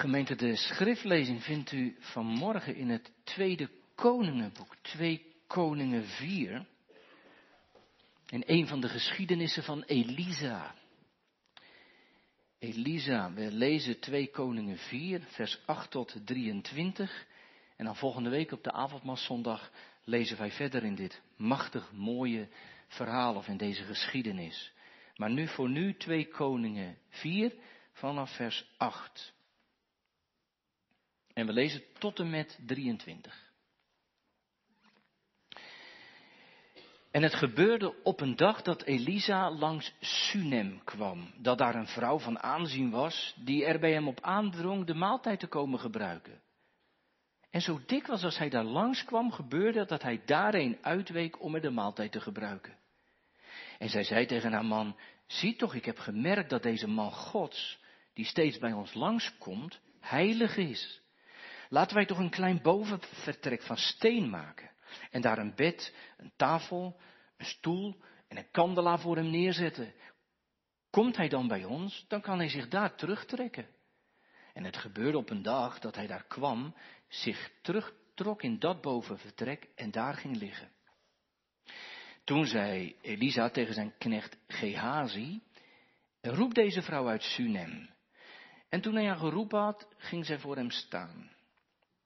Gemeente, de schriftlezing vindt u vanmorgen in het tweede Koningenboek, 2 Koningen 4. In een van de geschiedenissen van Elisa. Elisa, we lezen 2 Koningen 4, vers 8 tot 23. En dan volgende week op de avondmaszondag lezen wij verder in dit machtig mooie verhaal of in deze geschiedenis. Maar nu voor nu 2 Koningen 4 vanaf vers 8. En we lezen tot en met 23. En het gebeurde op een dag dat Elisa langs Sunem kwam, dat daar een vrouw van aanzien was, die er bij hem op aandrong de maaltijd te komen gebruiken. En zo dikwijls als hij daar langs kwam, gebeurde dat hij daarheen uitweek om er de maaltijd te gebruiken. En zij zei tegen haar man, zie toch, ik heb gemerkt dat deze man Gods, die steeds bij ons langskomt, heilig is. Laten wij toch een klein bovenvertrek van steen maken. En daar een bed, een tafel, een stoel en een kandelaar voor hem neerzetten. Komt hij dan bij ons, dan kan hij zich daar terugtrekken. En het gebeurde op een dag dat hij daar kwam, zich terugtrok in dat bovenvertrek en daar ging liggen. Toen zei Elisa tegen zijn knecht Gehazi, roep deze vrouw uit Sunem. En toen hij haar geroepen had, ging zij voor hem staan.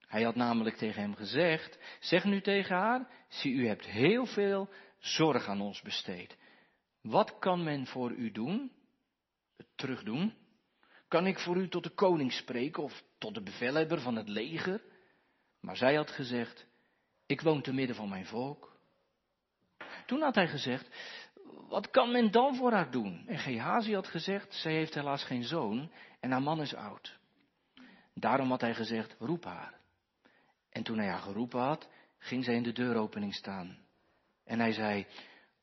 Hij had namelijk tegen hem gezegd, zeg nu tegen haar, zie u hebt heel veel zorg aan ons besteed. Wat kan men voor u doen? Het terugdoen? Kan ik voor u tot de koning spreken of tot de bevelhebber van het leger? Maar zij had gezegd, ik woon te midden van mijn volk. Toen had hij gezegd, wat kan men dan voor haar doen? En Gehazi had gezegd, zij heeft helaas geen zoon en haar man is oud. Daarom had hij gezegd, roep haar. En toen hij haar geroepen had, ging zij in de deuropening staan. En hij zei,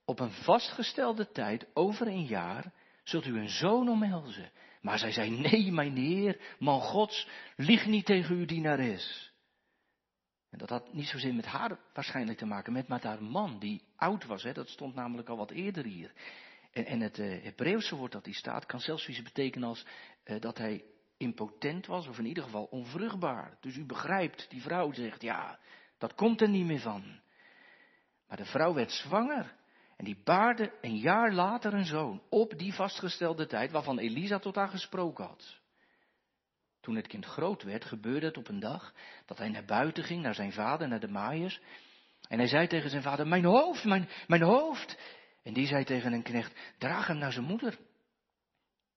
op een vastgestelde tijd, over een jaar, zult u een zoon omhelzen. Maar zij zei, nee, mijn heer, man gods, lieg niet tegen uw dienares. En dat had niet zozeer met haar waarschijnlijk te maken, met, met haar man, die oud was. Hè? Dat stond namelijk al wat eerder hier. En, en het uh, Hebreeuwse woord dat hier staat, kan zelfs iets betekenen als uh, dat hij impotent was, of in ieder geval onvruchtbaar. Dus u begrijpt, die vrouw zegt, ja, dat komt er niet meer van. Maar de vrouw werd zwanger en die baarde een jaar later een zoon op die vastgestelde tijd waarvan Elisa tot haar gesproken had. Toen het kind groot werd, gebeurde het op een dag dat hij naar buiten ging, naar zijn vader, naar de maaiers. En hij zei tegen zijn vader, mijn hoofd, mijn, mijn hoofd. En die zei tegen een knecht, draag hem naar zijn moeder.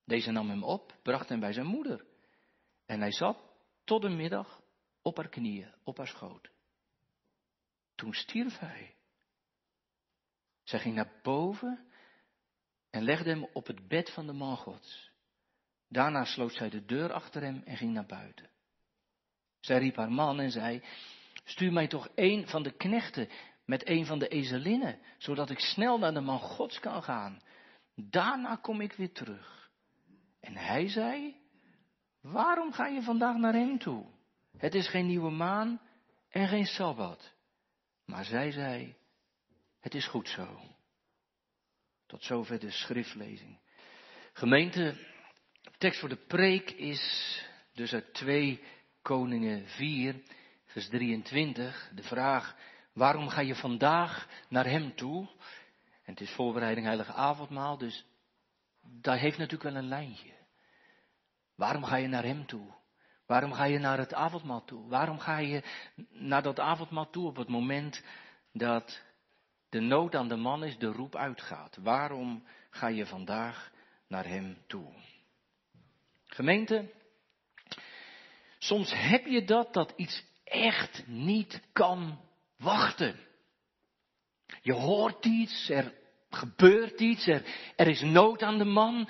Deze nam hem op, bracht hem bij zijn moeder. En hij zat tot de middag op haar knieën, op haar schoot. Toen stierf hij. Zij ging naar boven en legde hem op het bed van de man Gods. Daarna sloot zij de deur achter hem en ging naar buiten. Zij riep haar man en zei, stuur mij toch een van de knechten met een van de ezelinnen, zodat ik snel naar de man Gods kan gaan. Daarna kom ik weer terug. En hij zei, waarom ga je vandaag naar hem toe? Het is geen nieuwe maan en geen Sabbat. Maar zij zei, het is goed zo. Tot zover de schriftlezing. Gemeente, tekst voor de preek is dus uit 2 Koningen 4, vers 23. De vraag, waarom ga je vandaag naar hem toe? En het is voorbereiding heilige avondmaal, dus daar heeft natuurlijk wel een lijntje. Waarom ga je naar hem toe? Waarom ga je naar het avondmaal toe? Waarom ga je naar dat avondmaal toe op het moment dat de nood aan de man is, de roep uitgaat? Waarom ga je vandaag naar hem toe? Gemeente, soms heb je dat dat iets echt niet kan wachten. Je hoort iets, er gebeurt iets, er, er is nood aan de man.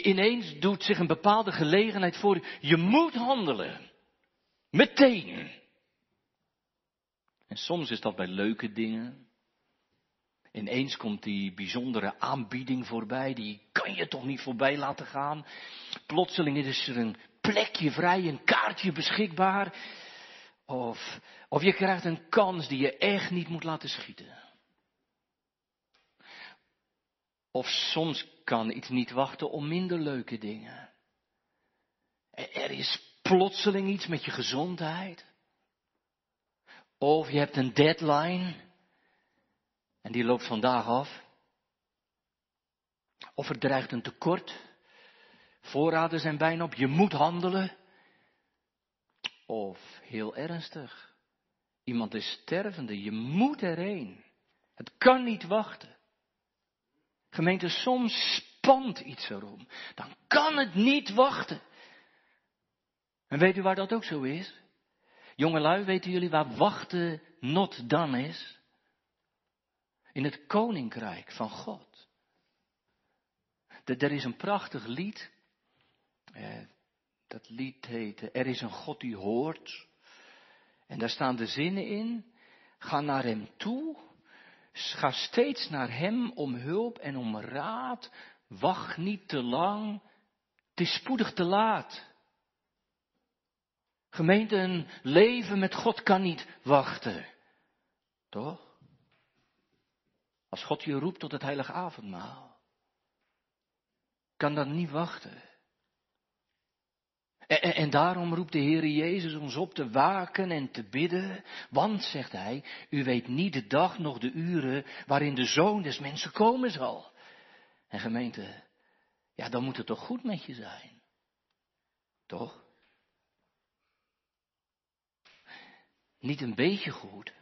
Ineens doet zich een bepaalde gelegenheid voor je. Moet handelen. Meteen. En soms is dat bij leuke dingen. Ineens komt die bijzondere aanbieding voorbij, die kan je toch niet voorbij laten gaan. Plotseling is er een plekje vrij, een kaartje beschikbaar. Of, of je krijgt een kans die je echt niet moet laten schieten. Of soms kan iets niet wachten om minder leuke dingen. Er is plotseling iets met je gezondheid. Of je hebt een deadline en die loopt vandaag af. Of er dreigt een tekort. Voorraden zijn bijna op, je moet handelen. Of heel ernstig, iemand is stervende, je moet erheen. Het kan niet wachten. Gemeente, soms spant iets erom. Dan kan het niet wachten. En weet u waar dat ook zo is? Jongelui, weten jullie waar wachten not dan is? In het koninkrijk van God. Er is een prachtig lied. Eh, dat lied heet Er is een God die hoort. En daar staan de zinnen in. Ga naar hem toe. Ga steeds naar hem om hulp en om raad. Wacht niet te lang. Het is spoedig te laat. Gemeente, een leven met God kan niet wachten. Toch? Als God je roept tot het heilige avondmaal. Kan dat niet wachten. En, en, daarom roept de Heer Jezus ons op te waken en te bidden. Want, zegt hij, u weet niet de dag nog de uren waarin de zoon des mensen komen zal. En gemeente, ja, dan moet het toch goed met je zijn. Toch? Niet een beetje goed.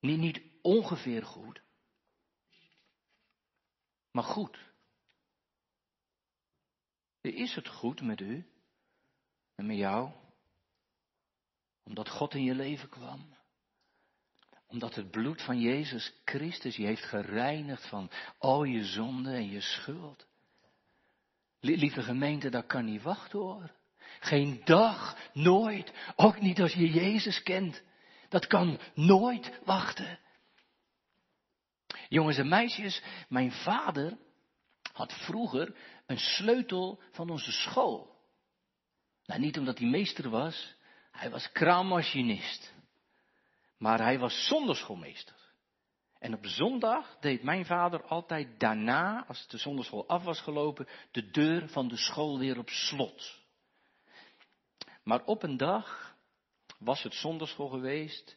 Niet, niet ongeveer goed. Maar goed. Is het goed met u en met jou? Omdat God in je leven kwam. Omdat het bloed van Jezus Christus je heeft gereinigd van al je zonde en je schuld. Lieve gemeente, dat kan niet wachten hoor. Geen dag, nooit. Ook niet als je Jezus kent. Dat kan nooit wachten. Jongens en meisjes, mijn vader had vroeger een sleutel van onze school. Nou, niet omdat hij meester was, hij was kraammachinist. Maar hij was zonderschoolmeester. En op zondag deed mijn vader altijd daarna, als de zonderschool af was gelopen, de deur van de school weer op slot. Maar op een dag was het zonderschool geweest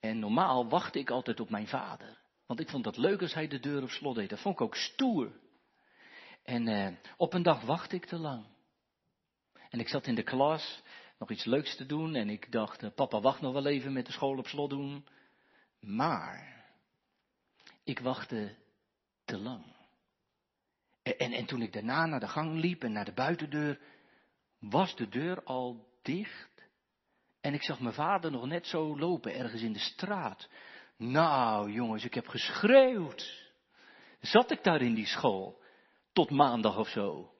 en normaal wachtte ik altijd op mijn vader. Want ik vond dat leuk als hij de deur op slot deed. Dat vond ik ook stoer. En eh, op een dag wachtte ik te lang. En ik zat in de klas nog iets leuks te doen en ik dacht, eh, papa wacht nog wel even met de school op slot doen. Maar ik wachtte te lang. En, en toen ik daarna naar de gang liep en naar de buitendeur, was de deur al dicht. En ik zag mijn vader nog net zo lopen ergens in de straat. Nou, jongens, ik heb geschreeuwd. Zat ik daar in die school? Tot maandag of zo.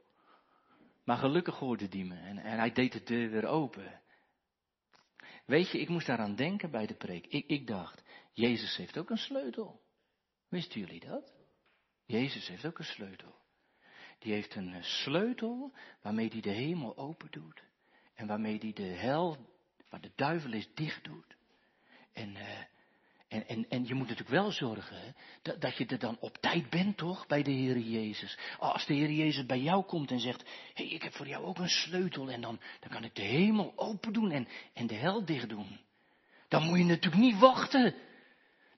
Maar gelukkig hoorde die me en, en hij deed de deur weer open. Weet je, ik moest daaraan denken bij de preek. Ik, ik dacht, Jezus heeft ook een sleutel. Wisten jullie dat? Jezus heeft ook een sleutel. Die heeft een eh, sleutel waarmee hij de hemel open doet. En waarmee hij de hel, waar de duivel is, dicht doet. En, uh, en, en, en je moet natuurlijk wel zorgen dat, dat je er dan op tijd bent, toch, bij de Heer Jezus. Als de Heer Jezus bij jou komt en zegt, hé, hey, ik heb voor jou ook een sleutel en dan, dan kan ik de hemel open doen en, en de hel dicht doen. Dan moet je natuurlijk niet wachten.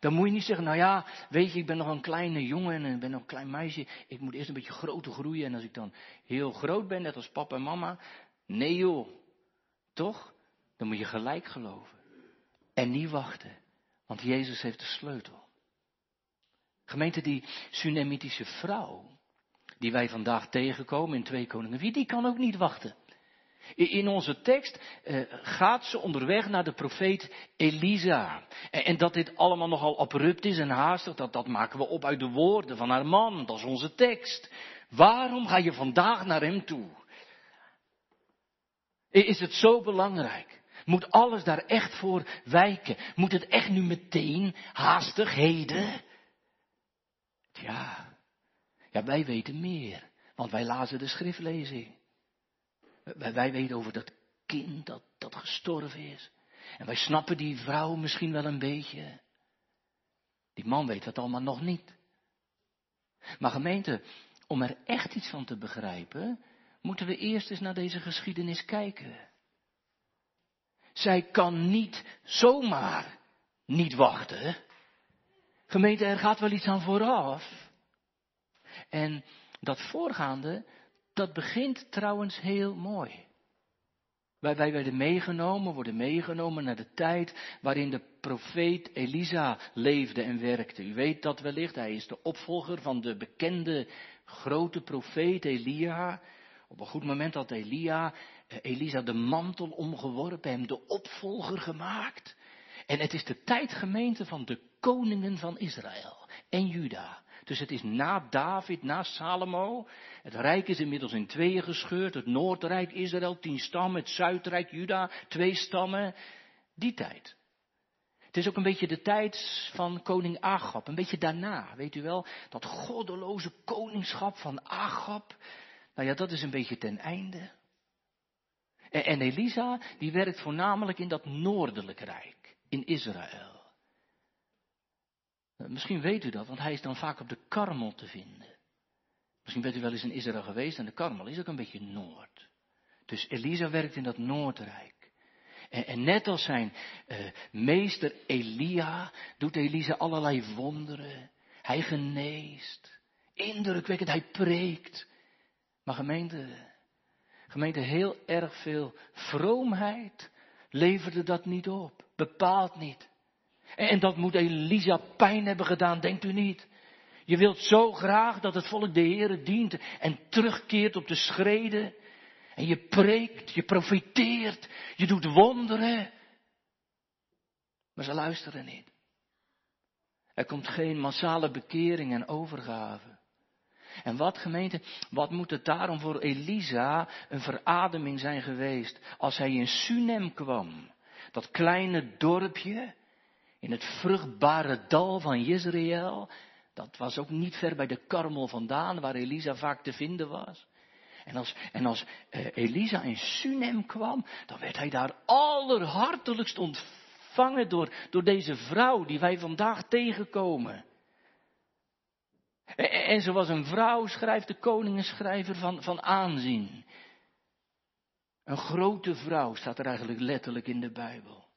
Dan moet je niet zeggen, nou ja, weet je, ik ben nog een kleine jongen en ik ben nog een klein meisje. Ik moet eerst een beetje groter groeien en als ik dan heel groot ben, net als papa en mama. Nee joh, toch? Dan moet je gelijk geloven. En niet wachten. Want Jezus heeft de sleutel. Gemeente, die Sunemitische vrouw, die wij vandaag tegenkomen in 2 Koningen 4, die kan ook niet wachten. In onze tekst eh, gaat ze onderweg naar de profeet Elisa. En, en, dat dit allemaal nogal abrupt is en haastig, dat, dat maken we op uit de woorden van haar man. Dat is onze tekst. Waarom ga je vandaag naar hem toe? Is het zo belangrijk? Moet alles daar echt voor wijken? Moet het echt nu meteen, haastig, heden? Ja, ja wij weten meer, want wij lazen de schriftlezing. Wij, wij weten over dat kind dat, dat gestorven is. En wij snappen die vrouw misschien wel een beetje. Die man weet dat allemaal nog niet. Maar gemeente, om er echt iets van te begrijpen, moeten we eerst eens naar deze geschiedenis kijken. Zij kan niet zomaar niet wachten. Gemeente, er gaat wel iets aan vooraf. En dat voorgaande, dat begint trouwens heel mooi. Wij, wij werden meegenomen, worden meegenomen naar de tijd waarin de profeet Elisa leefde en werkte. U weet dat wellicht, hij is de opvolger van de bekende grote profeet Elia. Op een goed moment had Elia, Elisa de mantel omgeworpen, hem de opvolger gemaakt. En het is de tijdgemeente van de koningen van Israël en Juda. Dus het is na David, na Salomo. Het rijk is inmiddels in tweeën gescheurd. Het Noordrijk Israël, tien stammen. Het Zuidrijk Juda, twee stammen. Die tijd. Het is ook een beetje de tijd van koning Agab. Een beetje daarna, weet u wel. Dat goddeloze koningschap van Agab. Nou ja, dat is een beetje ten einde. En, Elisa, die werkt voornamelijk in dat noordelijke rijk. In Israël. Eh, misschien weet u dat, want hij is dan vaak op de Karmel te vinden. Misschien bent u wel eens in Israël geweest en de Karmel is ook een beetje noord. Dus Elisa werkt in dat Noordrijk. En, en net als zijn uh, meester Elia doet Elisa allerlei wonderen. Hij geneest. Indrukwekkend, hij preekt. Maar gemeente, gemeente heel erg veel vroomheid leverde dat niet op. Bepaalt niet. En dat moet Elisa pijn hebben gedaan, denkt u niet? Je wilt zo graag dat het volk de Heere dient en terugkeert op de schreden. En je preekt, je profiteert, je doet wonderen. Maar ze luisteren niet. Er komt geen massale bekering en overgave. En wat gemeente, wat moet het daarom voor Elisa een verademing zijn geweest als hij in Sunem kwam. Dat kleine dorpje in het vruchtbare dal van Jezreel. Dat was ook niet ver bij de karmel vandaan, waar Elisa vaak te vinden was. En als, en als uh, Elisa in Sunem kwam, dan werd hij daar allerhartelijkst ontvangen door, door deze vrouw die wij vandaag tegenkomen. En, ze was een vrouw, schrijft de koningenschrijver, van, van aanzien. Een grote vrouw staat er eigenlijk letterlijk in de Bijbel.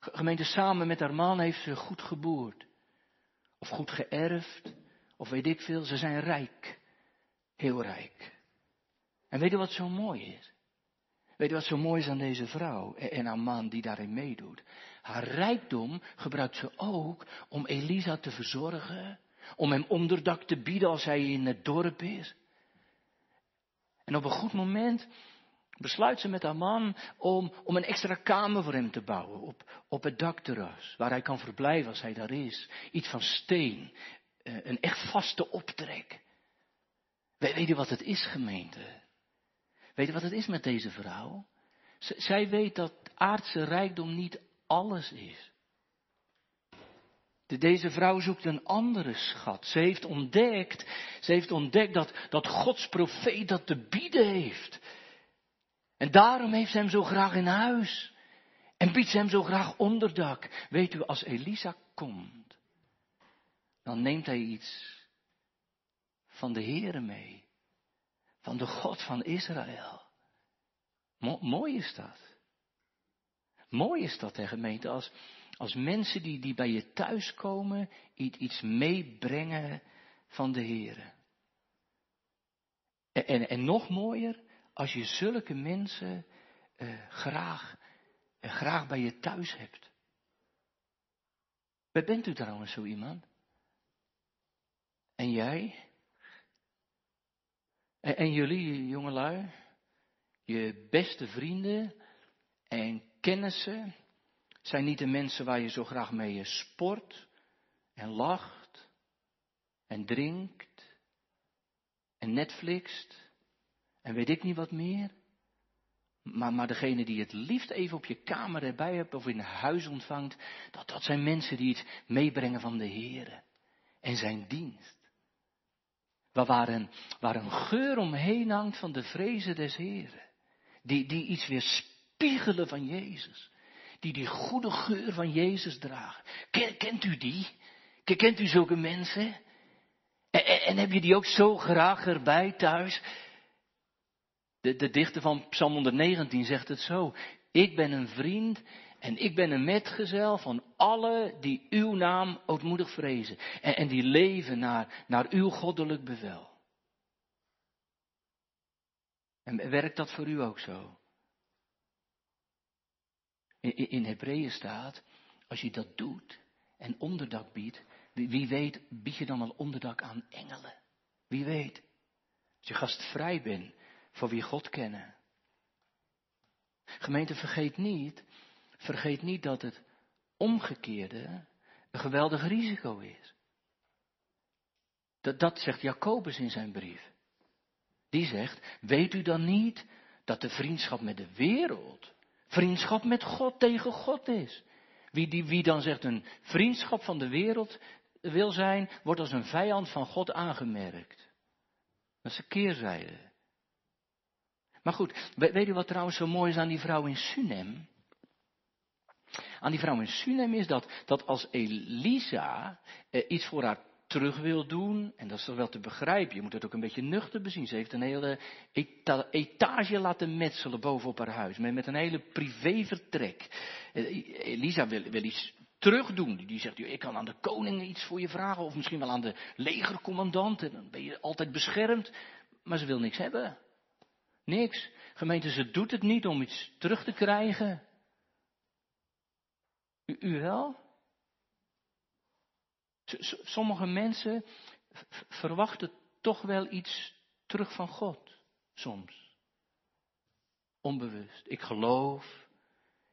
Gemeente, samen met haar man heeft ze goed geboerd. Of goed geërfd. Of weet ik veel. Ze zijn rijk. Heel rijk. En weet je wat zo mooi is? Weet je wat zo mooi is aan deze vrouw en haar man die daarin meedoet? Haar rijkdom gebruikt ze ook om Elisa te verzorgen, om hem onderdak te bieden als hij in het dorp is. En op een goed moment besluit ze met haar man om, om een extra kamer voor hem te bouwen op, op het dakterras, waar hij kan verblijven als hij daar is. Iets van steen, eh, een echt vaste optrek. Weet je wat het is, gemeente? Weet je wat het is met deze vrouw? zij weet dat aardse rijkdom niet alles is. Deze vrouw zoekt een andere schat. Ze heeft ontdekt, ze heeft ontdekt dat, dat Gods profeet dat te bieden heeft. En daarom heeft ze hem zo graag in huis. En biedt ze hem zo graag onderdak. Weet u, als Elisa komt, dan neemt hij iets van de Heere mee. Van de God van Israël. mooi is dat. Mooi is dat, hè, gemeente, als, als mensen die, bij je thuiskomen iets, iets meebrengen van de Heere. En, en, en nog mooier, als je zulke mensen uh, graag, uh, graag bij je thuis hebt. Bent u trouwens zo iemand? En jij? En, en jullie, jongelui? Je beste vrienden en kennissen zijn niet de mensen waar je zo graag mee sport en lacht en drinkt en Netflixt en weet ik niet wat meer. Maar, maar degene die het liefst even op je kamer erbij hebt of in huis ontvangt, dat, dat zijn mensen die het meebrengen van de Heer en zijn dienst. Waar, een, waar een geur omheen hangt van de vrezen des Heren. Die, die iets weer spiegelen van Jezus. Die die goede geur van Jezus dragen. kent u die? Kent u zulke mensen? En, en, heb je die ook zo graag erbij thuis? De, de dichter van Psalm 119 zegt het zo. Ik ben een vriend en ik ben een metgezel van alle die uw naam ootmoedig vrezen. En, en die leven naar, naar uw goddelijk bevel. En werkt dat voor u ook zo? In, Hebreeën staat, als je dat doet en onderdak biedt, wie weet bied je dan al onderdak aan engelen. Wie weet. Als je gastvrij bent voor wie God kennen. Gemeente, vergeet niet, vergeet niet dat het omgekeerde een geweldig risico is. Dat, dat zegt Jacobus in zijn brief. Die zegt, weet u dan niet dat de vriendschap met de wereld vriendschap met God tegen God is? Wie, die, wie dan zegt een vriendschap van de wereld wil zijn, wordt als een vijand van God aangemerkt. Dat is een keerzijde. Maar goed, weet u wat trouwens zo mooi is aan die vrouw in Sunem? Aan die vrouw in Sunem is dat, dat als Elisa eh, iets voor haar terug wil doen, en dat is toch wel te begrijpen, je moet het ook een beetje nuchter bezien. Ze heeft een hele etage laten metselen bovenop haar huis, met, met een hele privévertrek. Eh, Elisa wil, wil iets terugdoen. Die zegt, ik kan aan de koning iets voor je vragen, of misschien wel aan de legercommandant, en dan ben je altijd beschermd. Maar ze wil niks hebben. Niks. Gemeente, ze doet het niet om iets terug te krijgen. U, u wel? Sommige mensen verwachten toch wel iets terug van God. Soms. Onbewust. Ik geloof.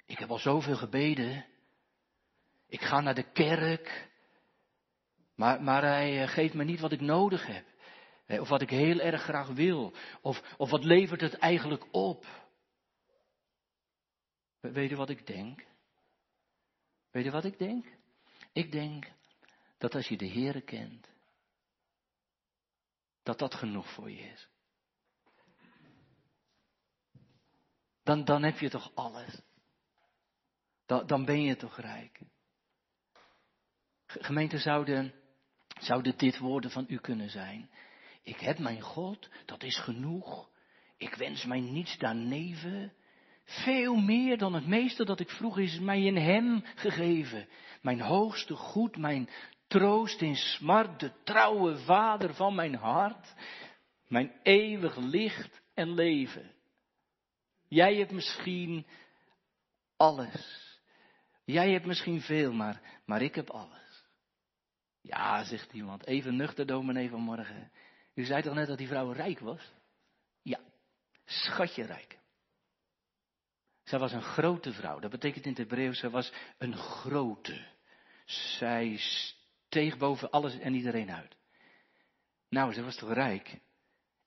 Ik heb al zoveel gebeden. Ik ga naar de kerk. Maar, maar hij eh, geeft me niet wat ik nodig heb. Of wat ik heel erg graag wil. Of, of wat levert het eigenlijk op? Weet je wat ik denk? Weet je wat ik denk? Ik denk dat als je de Heere kent, dat dat genoeg voor je is. Dan, dan heb je toch alles. Dan, dan ben je toch rijk. Gemeente zouden, zouden dit woorden van u kunnen zijn. Ik heb mijn God, dat is genoeg. Ik wens mij niets daarneven. Veel meer dan het meeste dat ik vroeg is mij in Hem gegeven. Mijn hoogste goed, mijn troost in smart, de trouwe vader van mijn hart. Mijn eeuwig licht en leven. Jij hebt misschien alles. Jij hebt misschien veel, maar, maar ik heb alles. Ja, zegt iemand, even nuchter dominee vanmorgen. U zei toch net dat die vrouw rijk was? Ja, schatje rijk. Zij was een grote vrouw. Dat betekent in het Hebreeuws, zij was een grote. Zij steeg boven alles en iedereen uit. Nou, ze was toch rijk?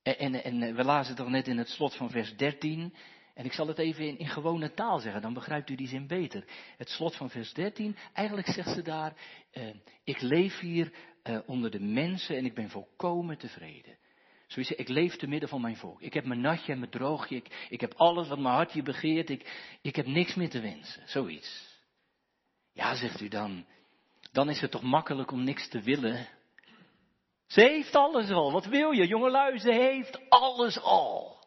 En, en, we lazen toch net in het slot van vers 13. En ik zal het even in, in, gewone taal zeggen, dan begrijpt u die zin beter. Het slot van vers 13, eigenlijk zegt ze daar, eh, ik leef hier eh, onder de mensen en ik ben volkomen tevreden. Zoiets, ik leef te midden van mijn volk. Ik heb mijn natje en mijn droogje, ik, ik heb alles wat mijn hartje begeert, ik, ik heb niks meer te wensen. Zoiets. Ja, zegt u dan, dan is het toch makkelijk om niks te willen. Ze heeft alles al. Wat wil je, jongelui? Ze heeft alles al.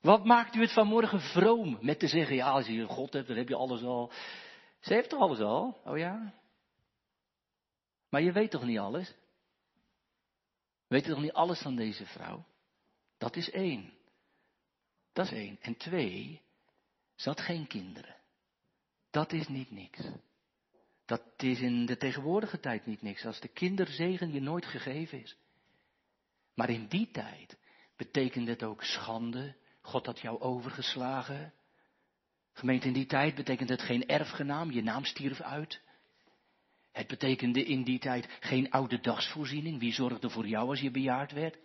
Wat maakt u het vanmorgen vroom met te zeggen, ja, als je God hebt, dan heb je alles al. Ze heeft toch alles al? Oh ja? Maar je weet toch niet alles? Weet je toch niet alles van deze vrouw? Dat is één. Dat is één. En twee, ze had geen kinderen. Dat is niet niks. Dat is in de tegenwoordige tijd niet niks, als de kinderzegen je nooit gegeven is. Maar in die tijd betekende het ook schande, God had jou overgeslagen. Gemeente in die tijd betekent het geen erfgenaam, je naam stierf uit. Het betekende in die tijd geen oude dagsvoorziening, wie zorgde voor jou als je bejaard werd?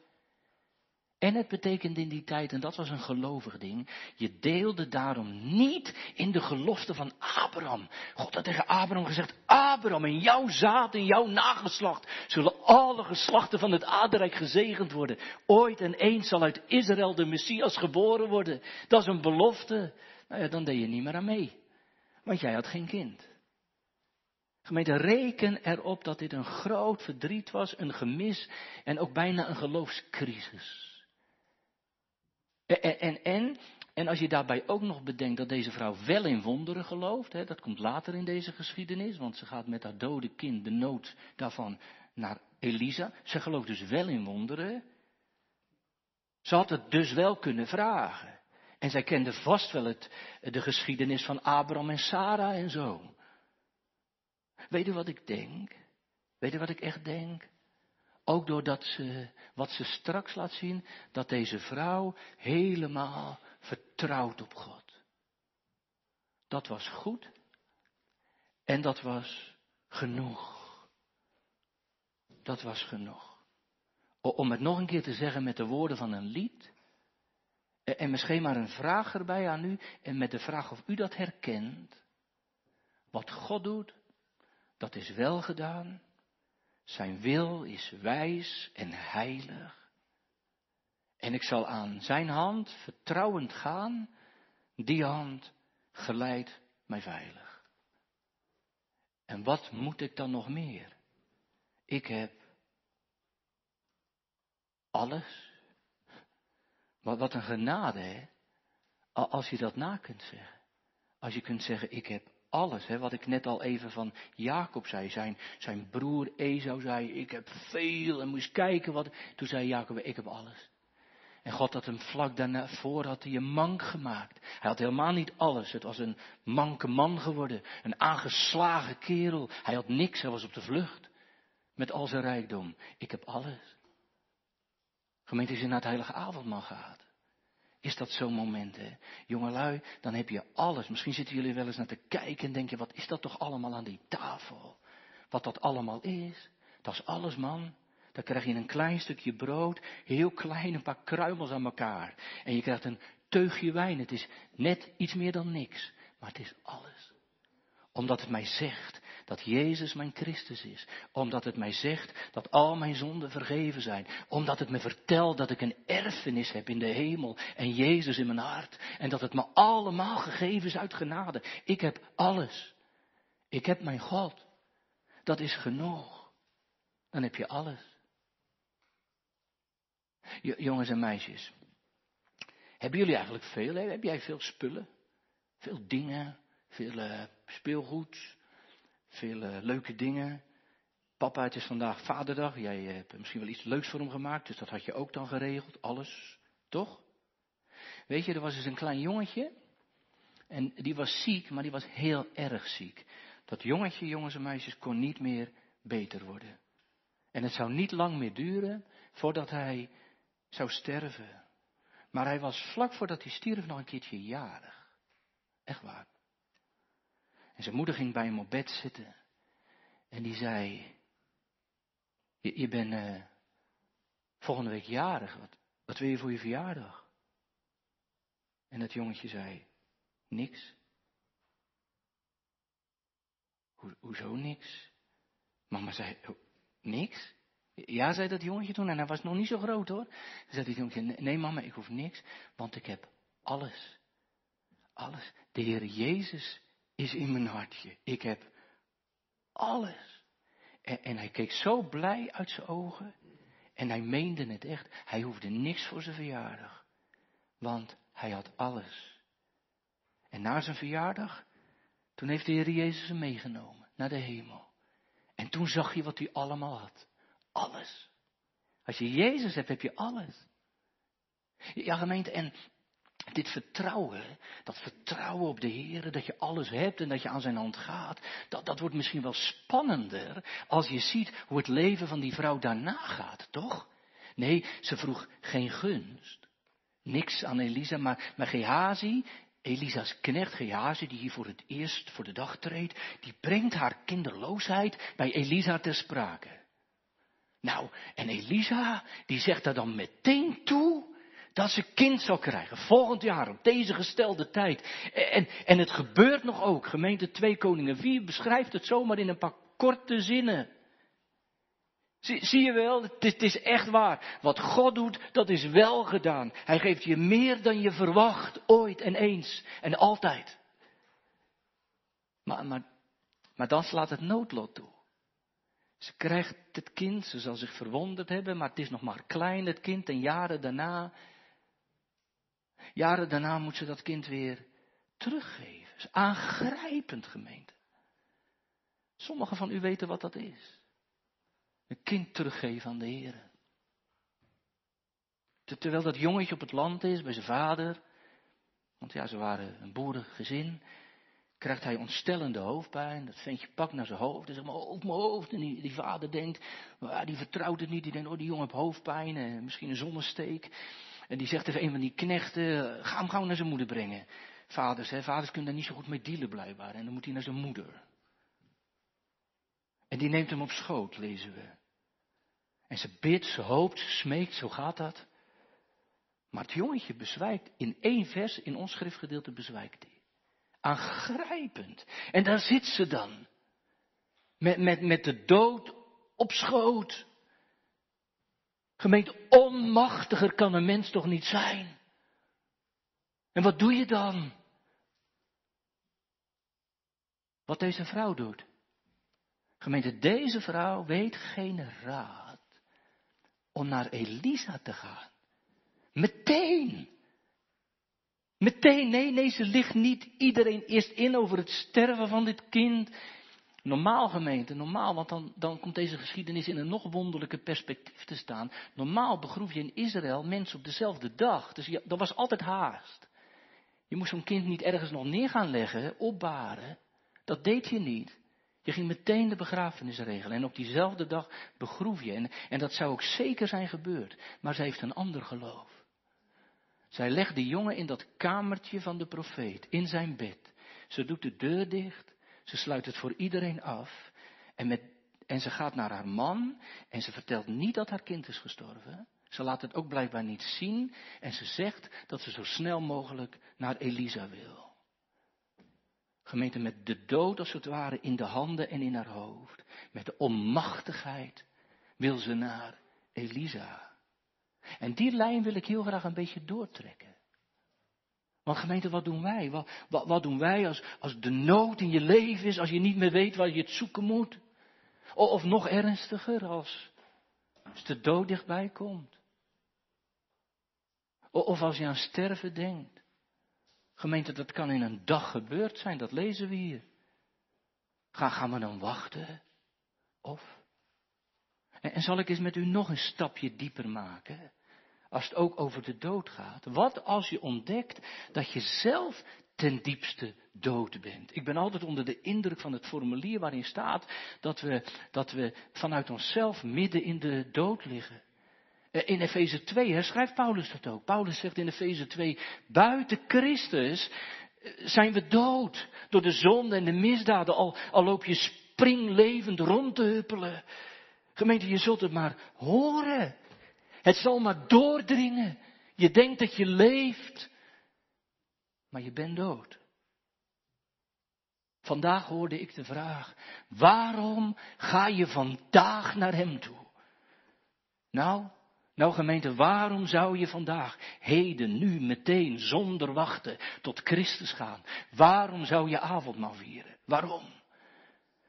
En het betekende in die tijd, en dat was een gelovig ding, je deelde daarom niet in de gelofte van Abraham. God had tegen Abraham gezegd, Abraham, in jouw zaad, in jouw nageslacht, zullen alle geslachten van het aardrijk gezegend worden. Ooit en eens zal uit Israël de Messias geboren worden. Dat is een belofte. Nou ja, dan deed je niet meer aan mee. Want jij had geen kind. Gemeente, reken erop dat dit een groot verdriet was, een gemis en ook bijna een geloofscrisis. En, en, en, en als je daarbij ook nog bedenkt dat deze vrouw wel in wonderen gelooft, hè, dat komt later in deze geschiedenis, want ze gaat met haar dode kind, de nood daarvan, naar Elisa. Ze gelooft dus wel in wonderen. Ze had het dus wel kunnen vragen. En zij kende vast wel het, de geschiedenis van Abraham en Sarah en zo. Weet u wat ik denk? Weet u wat ik echt denk? Ook doordat ze, wat ze straks laat zien, dat deze vrouw helemaal vertrouwt op God. Dat was goed en dat was genoeg. Dat was genoeg. Om het nog een keer te zeggen met de woorden van een lied. En misschien maar een vraag erbij aan u. En met de vraag of u dat herkent. Wat God doet, dat is wel gedaan. Zijn wil is wijs en heilig. En ik zal aan zijn hand vertrouwend gaan. Die hand geleidt mij veilig. En wat moet ik dan nog meer? Ik heb alles. Wat, wat een genade, hè? Als je dat na kunt zeggen. Als je kunt zeggen, ik heb alles, hè, wat ik net al even van Jacob zei. Zijn, zijn broer Esau zei, ik heb veel en moest kijken wat. Toen zei Jacob, ik heb alles. En God had hem vlak daarna voor had hij een mank gemaakt. Hij had helemaal niet alles. Het was een manke man geworden. Een aangeslagen kerel. Hij had niks, hij was op de vlucht. Met al zijn rijkdom. Ik heb alles. Gemeente, als je naar het heilige avondmaal gaat. Is dat zo'n moment, hè? Jongelui, dan heb je alles. Misschien zitten jullie wel eens naar te kijken en denk je, wat is dat toch allemaal aan die tafel? Wat dat allemaal is? Dat is alles, man. Dan krijg je een klein stukje brood, heel klein, een paar kruimels aan elkaar. En je krijgt een teugje wijn. Het is net iets meer dan niks, maar het is alles. Omdat het mij zegt dat Jezus mijn Christus is. Omdat het mij zegt dat al mijn zonden vergeven zijn. Omdat het me vertelt dat ik een erfenis heb in de hemel en Jezus in mijn hart. En dat het me allemaal gegeven is uit genade. Ik heb alles. Ik heb mijn God. Dat is genoeg. Dan heb je alles. Jongens en meisjes. Hebben jullie eigenlijk veel? Heb jij veel spullen? Veel dingen? Veel uh, speelgoed? Veel uh, leuke dingen. Papa, het is vandaag vaderdag. Jij eh, hebt misschien wel iets leuks voor hem gemaakt, dus dat had je ook dan geregeld. Alles, toch? Weet je, er was eens een klein jongetje. En die was ziek, maar die was heel erg ziek. Dat jongetje, jongens en meisjes, kon niet meer beter worden. En het zou niet lang meer duren voordat hij zou sterven. Maar hij was vlak voordat hij stierf nog een keertje jarig. Echt waar. En zijn moeder ging bij hem op bed zitten. En die zei, je, je bent uh, volgende week jarig. Wat, wat wil je voor je verjaardag? En dat jongetje zei, niks. Ho, hoezo niks? Mama zei, oh, niks? Ja, zei dat jongetje toen, en hij was nog niet zo groot hoor. zei dat jongetje, nee mama, ik hoef niks, want ik heb alles. Alles. De Heer Jezus is in mijn hartje. Ik heb alles. En, en hij keek zo blij uit zijn ogen. En hij meende het echt. Hij hoefde niks voor zijn verjaardag. Want hij had alles. En na zijn verjaardag, toen heeft de Heer Jezus hem meegenomen naar de hemel. En toen zag je wat hij allemaal had. Alles. Als je Jezus hebt, heb je alles. Ja, gemeente, en dit vertrouwen, dat vertrouwen op de Heer, dat je alles hebt en dat je aan zijn hand gaat, dat, dat wordt misschien wel spannender als je ziet hoe het leven van die vrouw daarna gaat, toch? Nee, ze vroeg geen gunst. Niks aan Elisa, maar, maar Gehazi, Elisa's knecht Gehazi, die hier voor het eerst voor de dag treedt, die brengt haar kinderloosheid bij Elisa ter sprake. Nou, en Elisa, die zegt daar dan meteen toe, dat ze kind zal krijgen. Volgend jaar, op deze gestelde tijd. En, en het gebeurt nog ook. Gemeente 2 Koningen 4 beschrijft het zomaar in een paar korte zinnen. Zie, zie, je wel, het is, echt waar. Wat God doet, dat is wel gedaan. Hij geeft je meer dan je verwacht, ooit en eens en altijd. Maar, maar, maar dan slaat het noodlot toe. Ze krijgt het kind, ze zal zich verwonderd hebben, maar het is nog maar klein, het kind, en jaren daarna Jaren daarna moet ze dat kind weer teruggeven. is aangrijpend gemeente. Sommigen van u weten wat dat is. Een kind teruggeven aan de Heer. Terwijl dat jongetje op het land is bij zijn vader. Want ja, ze waren een boerengezin krijgt hij ontstellende hoofdpijn. Dat ventje pakt naar zijn hoofd en zegt, mijn hoofd, mijn hoofd. En die, vader denkt, die vertrouwt het niet. Die denkt, oh die jongen heeft hoofdpijn, en misschien een zonnesteek. En die zegt tegen een van die knechten, ga hem gauw naar zijn moeder brengen. Vaders, hè, vaders kunnen daar niet zo goed mee dealen blijkbaar. En dan moet hij naar zijn moeder. En die neemt hem op schoot, lezen we. En ze bidt, ze hoopt, ze smeekt, zo gaat dat. Maar het jongetje bezwijkt, in één vers in ons schriftgedeelte bezwijkt hij. Aangrijpend. En daar zit ze dan. Met, met, met de dood op schoot. Gemeente, onmachtiger kan een mens toch niet zijn? En wat doe je dan? Wat deze vrouw doet. Gemeente, deze vrouw weet geen raad om naar Elisa te gaan. Meteen. Meteen, nee, nee, ze ligt niet iedereen eerst in over het sterven van dit kind. Normaal gemeente, normaal, want dan, dan komt deze geschiedenis in een nog wonderlijke perspectief te staan. Normaal begroef je in Israël mensen op dezelfde dag. Dus dat was altijd haast. Je moest zo'n kind niet ergens nog neer gaan leggen, opbaren. Dat deed je niet. Je ging meteen de begrafenis regelen en op diezelfde dag begroef je. En, en dat zou ook zeker zijn gebeurd. Maar ze heeft een ander geloof. Zij legt de jongen in dat kamertje van de profeet, in zijn bed. Ze doet de deur dicht, ze sluit het voor iedereen af. En, met, en ze gaat naar haar man en ze vertelt niet dat haar kind is gestorven. Ze laat het ook blijkbaar niet zien en ze zegt dat ze zo snel mogelijk naar Elisa wil. Gemeente met de dood als het ware in de handen en in haar hoofd. Met de onmachtigheid wil ze naar Elisa. En die lijn wil ik heel graag een beetje doortrekken. Want gemeente, wat doen wij? Wat, wat, wat, doen wij als, als de nood in je leven is, als je niet meer weet waar je het zoeken moet? Of, of nog ernstiger, als, als de dood dichtbij komt. Of, of als je aan sterven denkt. Gemeente, dat kan in een dag gebeurd zijn, dat lezen we hier. Gaan, gaan we dan wachten? Of? En zal ik eens met u nog een stapje dieper maken? Als het ook over de dood gaat. Wat als je ontdekt dat je zelf ten diepste dood bent. Ik ben altijd onder de indruk van het formulier waarin staat dat we, dat we vanuit onszelf midden in de dood liggen. Eh, in Efeze 2 hè, schrijft Paulus dat ook. Paulus zegt in Efeze 2, buiten Christus eh, zijn we dood door de zonde en de misdaden. Al, al loop je springlevend rond te huppelen. Gemeente, je zult het maar horen. Het zal maar doordringen. Je denkt dat je leeft, maar je bent dood. Vandaag hoorde ik de vraag, waarom ga je vandaag naar Hem toe? Nou, nou gemeente, waarom zou je vandaag, heden, nu, meteen, zonder wachten, tot Christus gaan? Waarom zou je avondmaal vieren? Waarom?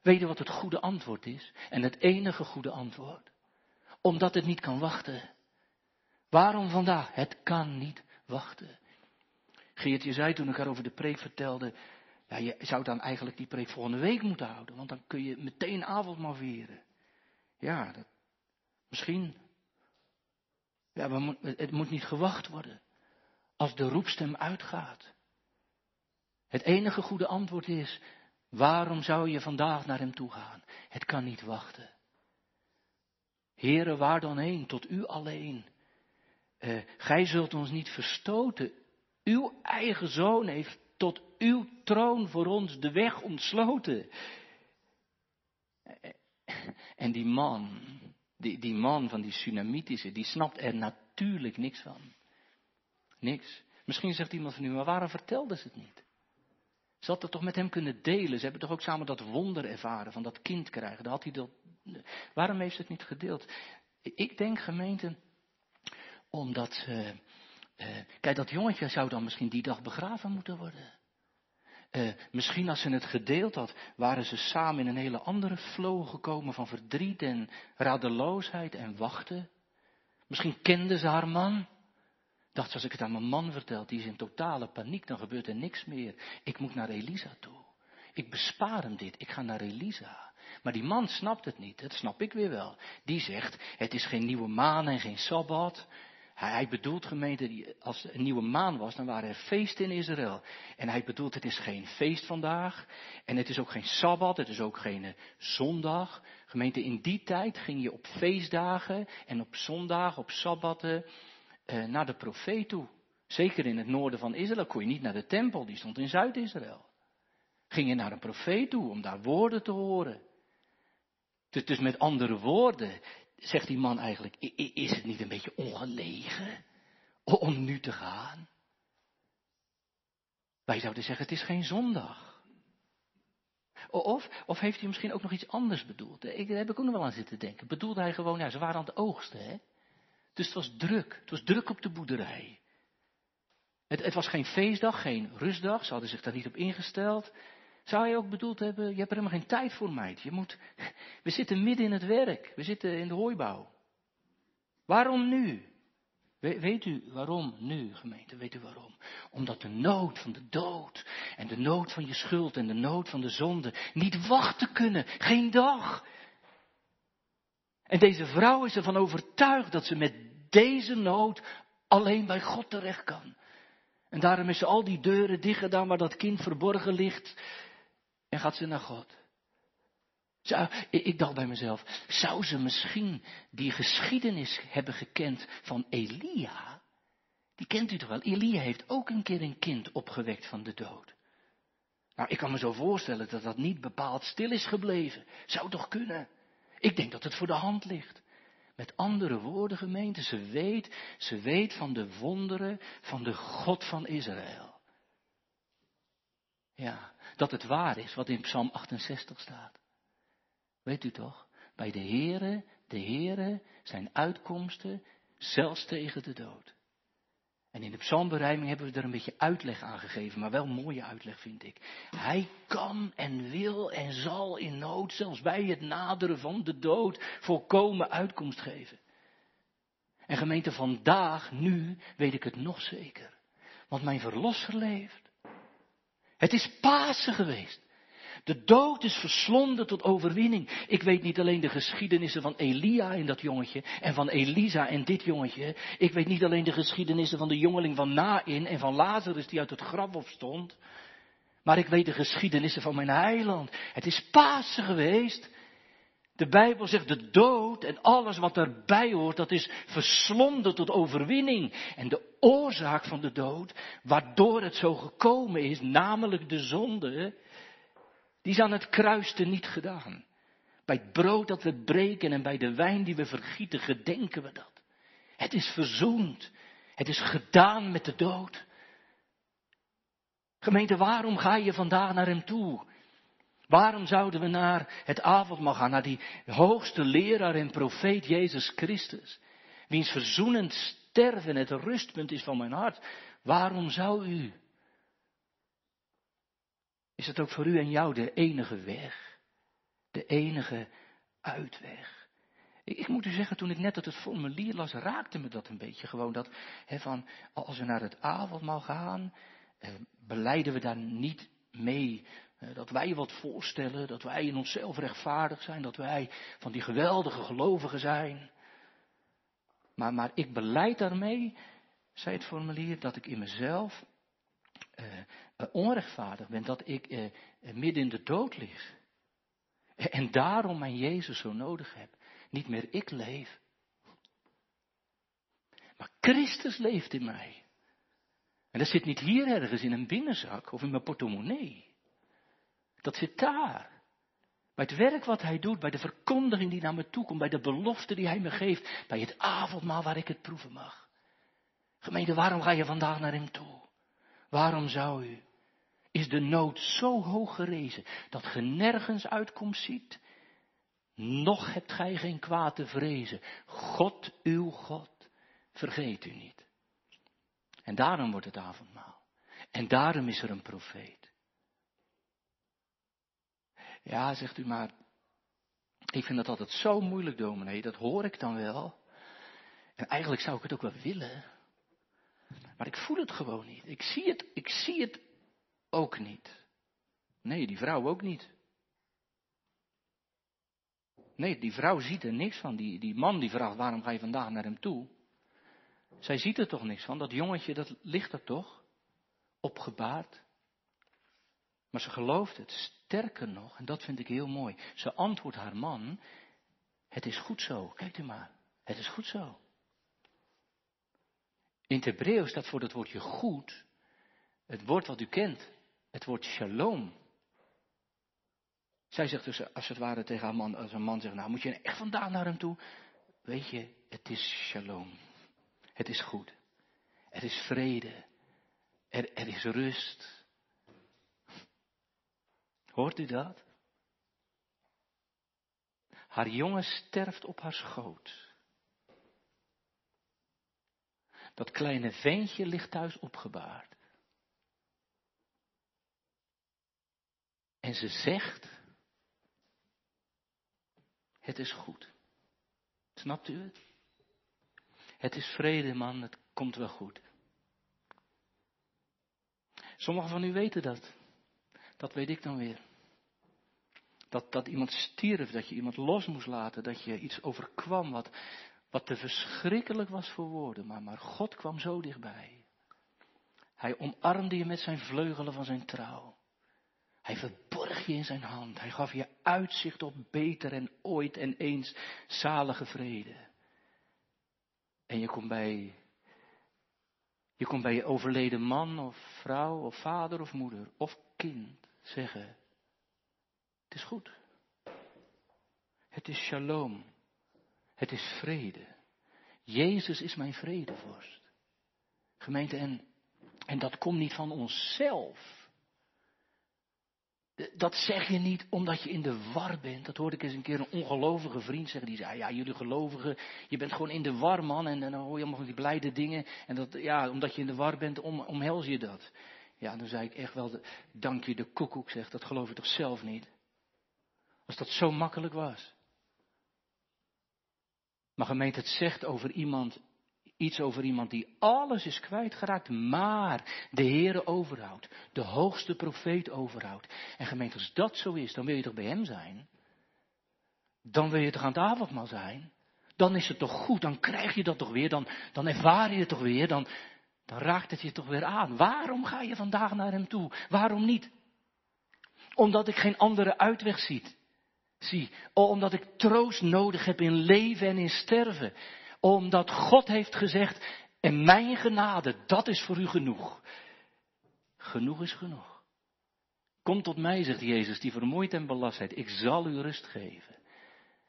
Weet je wat het goede antwoord is? En het enige goede antwoord? Omdat het niet kan wachten. Waarom vandaag? Het kan niet wachten. Geert, je zei toen ik haar over de preek vertelde, ja, je zou dan eigenlijk die preek volgende week moeten houden, want dan kun je meteen avondmaal vieren. Ja, dat, misschien. Ja, maar het moet niet gewacht worden. Als de roepstem uitgaat. Het enige goede antwoord is, waarom zou je vandaag naar hem toe gaan? Het kan niet wachten. Heren, waar dan heen? Tot u alleen uh, gij zult ons niet verstoten. Uw eigen zoon heeft tot uw troon voor ons de weg ontsloten. En die man, die, die man van die Tsunamitische, die snapt er natuurlijk niks van. Niks. Misschien zegt iemand van u, maar waarom vertelde ze het niet? Ze had het toch met hem kunnen delen. Ze hebben toch ook samen dat wonder ervaren van dat kind krijgen. Dan had hij dat... Waarom heeft ze het niet gedeeld? Ik denk, gemeente, omdat, uh, kijk, dat jongetje zou dan misschien die dag begraven moeten worden. Uh, misschien als ze het gedeeld had, waren ze samen in een hele andere flow gekomen van verdriet en radeloosheid en wachten. Misschien kende ze haar man. Dacht, als ik het aan mijn man vertel, die is in totale paniek, dan gebeurt er niks meer. Ik moet naar Elisa toe. Ik bespaar hem dit, ik ga naar Elisa. Maar die man snapt het niet, dat snap ik weer wel. Die zegt, het is geen nieuwe maan en geen sabbat. Hij, bedoelt gemeente, als het een nieuwe maan was, dan waren er feesten in Israël. En hij bedoelt, het is geen feest vandaag. En het is ook geen sabbat, het is ook geen eh, zondag. Gemeente, in die tijd ging je op feestdagen en op zondagen, op sabbatten, eh, naar de profeet toe. Zeker in het noorden van Israël kon je niet naar de tempel, die stond in Zuid-Israël. Ging je naar een profeet toe om daar woorden te horen. Dus met andere woorden, zegt die man eigenlijk, is het niet een beetje ongelegen om nu te gaan? Wij zouden zeggen, het is geen zondag. Of, of heeft hij misschien ook nog iets anders bedoeld? Ik, daar heb ik ook nog wel aan zitten denken. Bedoelde hij gewoon, ja, ze waren aan het oogsten, hè? Dus het was druk. Het was druk op de boerderij. Het, het was geen feestdag, geen rustdag. Ze hadden zich daar niet op ingesteld. Zou hij ook bedoeld hebben, je hebt er helemaal geen tijd voor, meid. Je moet, we zitten midden in het werk. We zitten in de hooibouw. Waarom nu? weet u waarom nu, gemeente? Weet u waarom? Omdat de nood van de dood en de nood van je schuld en de nood van de zonde niet wachten kunnen. Geen dag. En deze vrouw is ervan overtuigd dat ze met deze nood alleen bij God terecht kan. En daarom is ze al die deuren dicht gedaan waar dat kind verborgen ligt. En gaat ze naar God. Ik dacht bij mezelf, zou ze misschien die geschiedenis hebben gekend van Elia? Die kent u toch wel? Elia heeft ook een keer een kind opgewekt van de dood. Nou, ik kan me zo voorstellen dat dat niet bepaald stil is gebleven. Zou toch kunnen? Ik denk dat het voor de hand ligt. Met andere woorden, gemeente, ze weet, ze weet van de wonderen van de God van Israël. Ja, dat het waar is wat in Psalm 68 staat. Weet u toch? Bij de Heere, de Heere, zijn uitkomsten, zelfs tegen de dood. En in de psalmberijming hebben we er een beetje uitleg aan gegeven, maar wel mooie uitleg vind ik. Hij kan en wil en zal in nood, zelfs bij het naderen van de dood, volkomen uitkomst geven. En gemeente, vandaag, nu, weet ik het nog zeker. Want mijn verlosser leeft. Het is Pasen geweest. De dood is verslonden tot overwinning. Ik weet niet alleen de geschiedenissen van Elia en dat jongetje en van Elisa en dit jongetje. Ik weet niet alleen de geschiedenissen van de jongeling van Nain en van Lazarus die uit het graf opstond. Maar ik weet de geschiedenissen van mijn heiland. Het is Pasen geweest. De Bijbel zegt de dood en alles wat erbij hoort, dat is verslonden tot overwinning. En de oorzaak van de dood, waardoor het zo gekomen is, namelijk de zonde, die is aan het kruis niet gedaan. Bij het brood dat we breken en bij de wijn die we vergieten, gedenken we dat. Het is verzoend. Het is gedaan met de dood. Gemeente, waarom ga je vandaag naar hem toe? Waarom zouden we naar het avondmaal gaan, naar die hoogste leraar en profeet Jezus Christus, wiens verzoenend sterven het rustpunt is van mijn hart? Waarom zou u? Is het ook voor u en jou de enige weg? De enige uitweg? Ik, moet u zeggen, toen ik net het formulier las, raakte me dat een beetje gewoon. Dat, van, als we naar het avondmaal gaan, eh, beleiden we daar niet mee dat wij wat voorstellen, dat wij in onszelf rechtvaardig zijn, dat wij van die geweldige gelovigen zijn. Maar, maar ik beleid daarmee, zei het formulier, dat ik in mezelf uh, onrechtvaardig ben, dat ik uh, midden in de dood lig. En daarom mijn Jezus zo nodig heb. Niet meer ik leef. Maar Christus leeft in mij. En dat zit niet hier ergens in een binnenzak of in mijn portemonnee. Dat zit daar. Bij het werk wat hij doet, bij de verkondiging die naar me toe komt, bij de belofte die hij me geeft, bij het avondmaal waar ik het proeven mag. Gemeente, waarom ga je vandaag naar hem toe? Waarom zou u? Is de nood zo hoog gerezen dat ge nergens uitkomst ziet? Nog hebt gij geen kwaad te vrezen. God, uw God, vergeet u niet. En daarom wordt het avondmaal. En daarom is er een profeet. Ja, zegt u maar, ik vind dat altijd zo moeilijk, dominee, dat hoor ik dan wel. En eigenlijk zou ik het ook wel willen. Maar ik voel het gewoon niet. Ik zie het, ik zie het ook niet. Nee, die vrouw ook niet. Nee, die vrouw ziet er niks van. Die, die man die vraagt, waarom ga je vandaag naar hem toe? Zij ziet er toch niks van. Dat jongetje, dat ligt er toch? Opgebaard. Maar ze gelooft het. Sterker nog, en dat vind ik heel mooi. Ze antwoordt haar man, het is goed zo. Kijk u maar. Het is goed zo. In het Hebreeuws staat voor het woordje goed het woord wat u kent. Het woord shalom. Zij zegt dus als het ware tegen haar man, als een man zegt, nou moet je echt vandaag naar hem toe. Weet je, het is shalom. Het is goed. Er is vrede. Er, er is rust. Hoort u dat? Haar jongen sterft op haar schoot. Dat kleine ventje ligt thuis opgebaard. En ze zegt, het is goed. Snapt u het? Het is vrede, man, het komt wel goed. Sommigen van u weten dat. Dat weet ik dan weer. Dat, dat iemand stierf, dat je iemand los moest laten, dat je iets overkwam wat, wat te verschrikkelijk was voor woorden. Maar, maar God kwam zo dichtbij. Hij omarmde je met zijn vleugelen van zijn trouw. Hij verborg je in zijn hand. Hij gaf je uitzicht op beter en ooit en eens zalige vrede. En je komt bij, je komt bij je overleden man of vrouw of vader of moeder of kind zeggen, het is goed. Het is shalom. Het is vrede. Jezus is mijn vredevorst. Gemeente, en, en dat komt niet van onszelf. Dat zeg je niet omdat je in de war bent. Dat hoorde ik eens een keer een ongelovige vriend zeggen. Die zei, ja, jullie gelovigen, je bent gewoon in de war, man. En, dan hoor je allemaal van die blijde dingen. En dat, ja, omdat je in de war bent, om, omhelz je dat. Ja, dan zei ik echt wel, dank je de koekoek, zeg. Dat geloof je toch zelf niet? Als dat zo makkelijk was. Maar gemeente, het zegt over iemand, iets over iemand die alles is kwijtgeraakt, maar de Heere overhoudt. De hoogste profeet overhoudt. En gemeente, als dat zo is, dan wil je toch bij hem zijn? Dan wil je toch aan het avondmaal zijn? Dan is het toch goed, dan krijg je dat toch weer, dan, dan ervaar je het toch weer, dan, dan raakt het je toch weer aan. Waarom ga je vandaag naar hem toe? Waarom niet? Omdat ik geen andere uitweg zie. zie. Omdat ik troost nodig heb in leven en in sterven omdat God heeft gezegd, en mijn genade, dat is voor u genoeg. Genoeg is genoeg. Kom tot mij, zegt Jezus, die vermoeid en belast zijt. Ik zal u rust geven.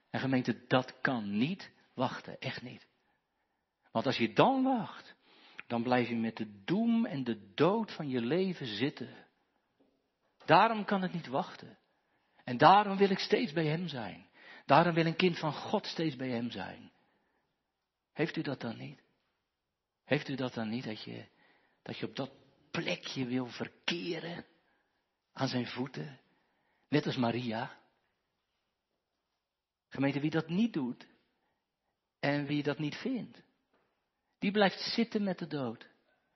En gemeente, dat kan niet wachten, echt niet. Want als je dan wacht, dan blijf je met de doem en de dood van je leven zitten. Daarom kan het niet wachten. En daarom wil ik steeds bij Hem zijn. Daarom wil een kind van God steeds bij Hem zijn. Heeft u dat dan niet? Heeft u dat dan niet, dat je, dat je op dat plekje wil verkeren aan zijn voeten? Net als Maria. Gemeente, wie dat niet doet en wie dat niet vindt, die blijft zitten met de dood.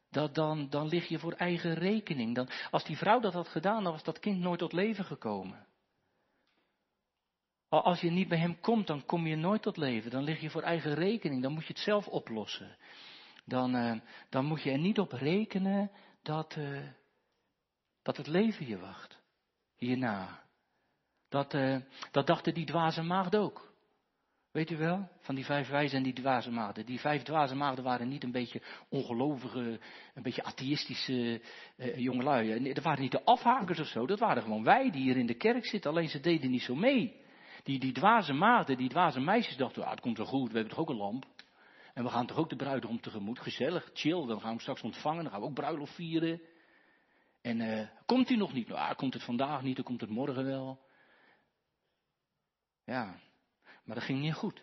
Dat dan, dan lig je voor eigen rekening. Dan, als die vrouw dat had gedaan, dan was dat kind nooit tot leven gekomen. Als je niet bij hem komt, dan kom je nooit tot leven. Dan lig je voor eigen rekening. Dan moet je het zelf oplossen. Dan, uh, dan moet je er niet op rekenen dat, uh, dat het leven je wacht. Hierna. Dat, uh, dat dachten die dwaze maagd ook. Weet u wel? Van die vijf wijzen en die dwaze maagden. Die vijf dwaze maagden waren niet een beetje ongelovige, een beetje atheïstische uh, jongelui. Nee, dat waren niet de afhakers of zo. Dat waren gewoon wij die hier in de kerk zitten. Alleen ze deden niet zo mee. Die, die dwaze maagden, die dwaze meisjes dachten, ah, het komt wel goed, we hebben toch ook een lamp. En we gaan toch ook de bruidegom tegemoet, gezellig, chill, dan gaan we hem straks ontvangen, dan gaan we ook bruiloft vieren. En uh, komt hij nog niet? Nou, ah, komt het vandaag niet, dan komt het morgen wel. Ja, maar dat ging niet goed.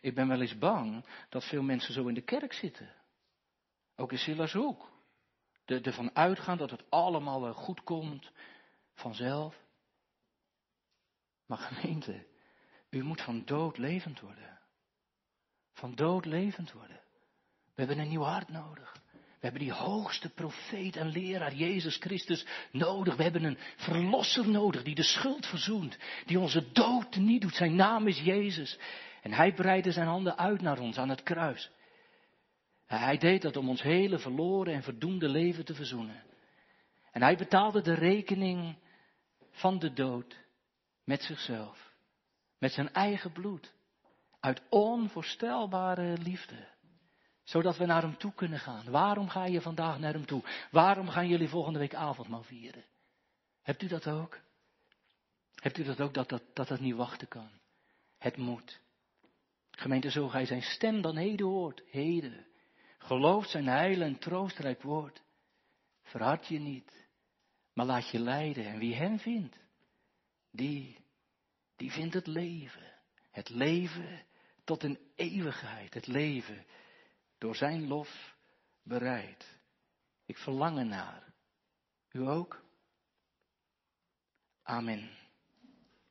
Ik ben wel eens bang dat veel mensen zo in de kerk zitten. Ook in Silas Hoek. Er, ervan uitgaan dat het allemaal goed komt, vanzelf. Maar gemeente, u moet van dood levend worden. Van dood levend worden. We hebben een nieuw hart nodig. We hebben die hoogste profeet en leraar, Jezus Christus, nodig. We hebben een verlosser nodig die de schuld verzoent, die onze dood niet doet. Zijn naam is Jezus. En hij breidde zijn handen uit naar ons aan het kruis. Hij deed dat om ons hele verloren en verdoemde leven te verzoenen. En hij betaalde de rekening van de dood met zichzelf, met zijn eigen bloed, uit onvoorstelbare liefde zodat we naar hem toe kunnen gaan. Waarom ga je vandaag naar hem toe? Waarom gaan jullie volgende week avondmaal vieren? Hebt u dat ook? Hebt u dat ook, dat dat, dat, dat niet wachten kan? Het moet. Gemeente, zo gij zijn stem dan heden hoort, heden. Gelooft zijn heil en troostrijk woord. Verhard je niet, maar laat je leiden. En wie hem vindt, die, die vindt het leven. Het leven tot een eeuwigheid. Het leven door zijn lof bereid. Ik verlang naar. U ook? Amen.